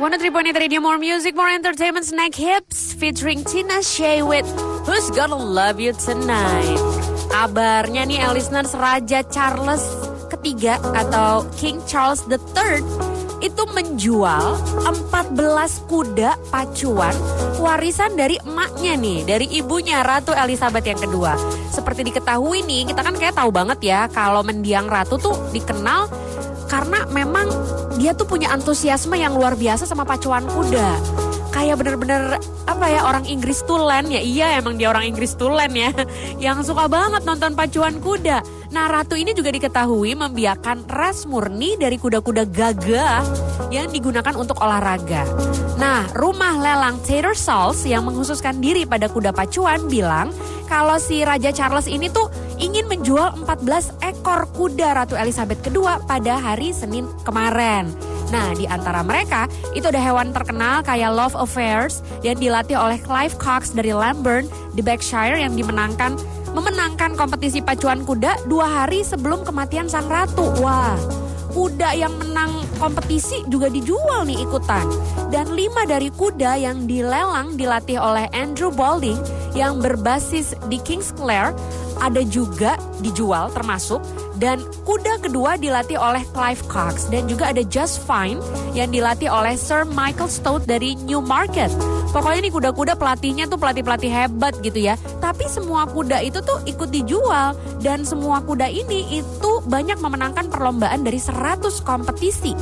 103.8 Radio More Music, More Entertainment, Snack Hips featuring Tina Shay with Who's Gonna Love You Tonight. Kabarnya nih, listeners Raja Charles ketiga atau King Charles III itu menjual 14 kuda pacuan warisan dari emaknya nih, dari ibunya Ratu Elizabeth yang kedua. Seperti diketahui nih, kita kan kayak tahu banget ya kalau mendiang ratu tuh dikenal karena memang dia tuh punya antusiasme yang luar biasa sama pacuan kuda. Kayak bener-bener apa ya orang Inggris tulen ya iya emang dia orang Inggris tulen ya yang suka banget nonton pacuan kuda. Nah ratu ini juga diketahui membiarkan ras murni dari kuda-kuda gagah yang digunakan untuk olahraga. Nah rumah lelang Taylor Salls yang menghususkan diri pada kuda pacuan bilang kalau si Raja Charles ini tuh ingin menjual 14 ekor kuda Ratu Elizabeth II pada hari Senin kemarin. Nah, di antara mereka itu ada hewan terkenal kayak Love Affairs yang dilatih oleh Clive Cox dari Lamburn di Berkshire yang dimenangkan memenangkan kompetisi pacuan kuda dua hari sebelum kematian sang ratu. Wah, kuda yang menang kompetisi juga dijual nih ikutan. Dan lima dari kuda yang dilelang dilatih oleh Andrew Balding yang berbasis di Kingsclere ada juga dijual termasuk dan kuda kedua dilatih oleh Clive Cox dan juga ada Just Fine yang dilatih oleh Sir Michael Stout dari Newmarket. Pokoknya nih kuda-kuda pelatihnya tuh pelatih-pelatih hebat gitu ya. Tapi semua kuda itu tuh ikut dijual dan semua kuda ini itu banyak memenangkan perlombaan dari 100 kompetisi.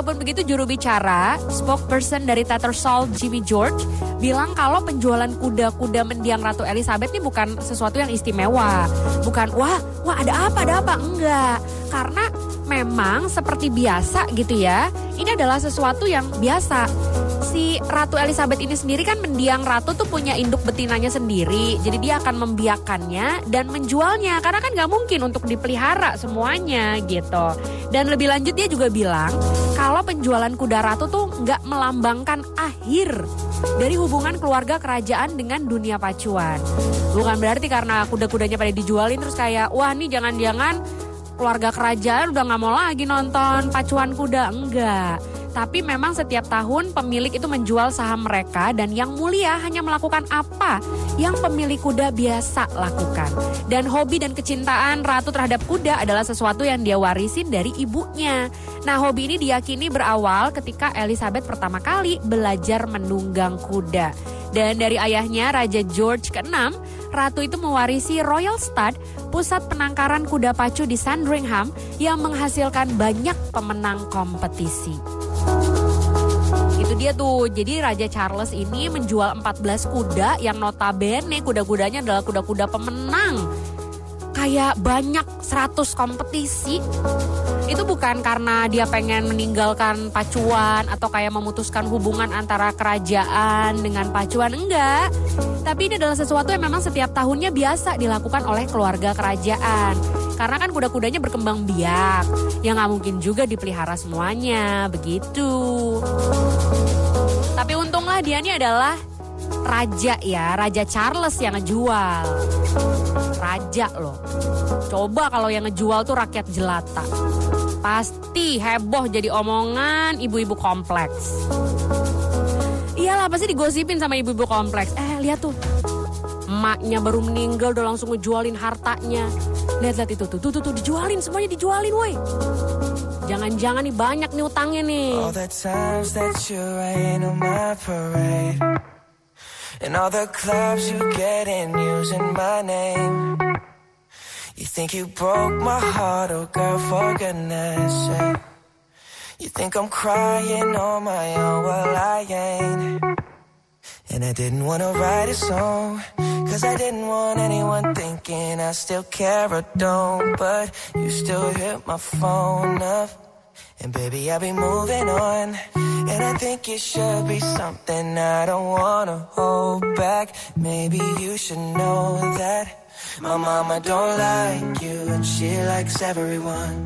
Walaupun begitu juru bicara, spokesperson dari Tattersall Jimmy George bilang kalau penjualan kuda-kuda mendiang Ratu Elizabeth ini bukan sesuatu yang istimewa. Bukan wah, wah ada apa, ada apa, enggak. Karena memang seperti biasa gitu ya. Ini adalah sesuatu yang biasa si Ratu Elizabeth ini sendiri kan mendiang ratu tuh punya induk betinanya sendiri. Jadi dia akan membiakannya dan menjualnya karena kan nggak mungkin untuk dipelihara semuanya gitu. Dan lebih lanjut dia juga bilang kalau penjualan kuda ratu tuh nggak melambangkan akhir dari hubungan keluarga kerajaan dengan dunia pacuan. Bukan berarti karena kuda-kudanya pada dijualin terus kayak wah nih jangan-jangan keluarga kerajaan udah nggak mau lagi nonton pacuan kuda enggak tapi memang setiap tahun pemilik itu menjual saham mereka dan yang mulia hanya melakukan apa yang pemilik kuda biasa lakukan. Dan hobi dan kecintaan ratu terhadap kuda adalah sesuatu yang dia warisin dari ibunya. Nah hobi ini diyakini berawal ketika Elizabeth pertama kali belajar menunggang kuda. Dan dari ayahnya Raja George ke-6, Ratu itu mewarisi Royal Stud, pusat penangkaran kuda pacu di Sandringham yang menghasilkan banyak pemenang kompetisi. Dia tuh. Jadi Raja Charles ini menjual 14 kuda yang notabene kuda-kudanya adalah kuda-kuda pemenang. Kayak banyak 100 kompetisi. Itu bukan karena dia pengen meninggalkan pacuan atau kayak memutuskan hubungan antara kerajaan dengan pacuan enggak. Tapi ini adalah sesuatu yang memang setiap tahunnya biasa dilakukan oleh keluarga kerajaan. Karena kan kuda-kudanya berkembang biak. yang nggak mungkin juga dipelihara semuanya, begitu. Tapi untunglah dia ini adalah raja ya, Raja Charles yang ngejual. Raja loh. Coba kalau yang ngejual tuh rakyat jelata. Pasti heboh jadi omongan ibu-ibu kompleks. Iyalah pasti digosipin sama ibu-ibu kompleks. Eh lihat tuh, emaknya baru meninggal udah langsung ngejualin hartanya. Lihat-lihat itu tuh, tuh, tuh, tuh, dijualin semuanya dijualin woi. Jangan-jangan nih banyak nih utangnya nih. All the times that you rain on my parade And all the clubs you get in using my name You think you broke my heart, oh girl, for goodness sake You think I'm crying on my own, well I ain't And I didn't wanna write a song Cause I didn't want anyone thinking I still care or don't. But you still hit my phone up. And baby, I'll be moving on. And I think it should be something I don't wanna hold back. Maybe you should know that My mama don't like you And she likes everyone.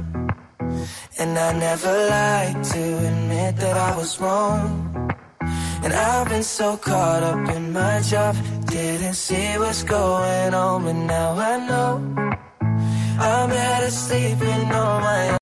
And I never like to admit that I was wrong so caught up in my job, didn't see what's going on, but now I know I'm better sleeping on my own.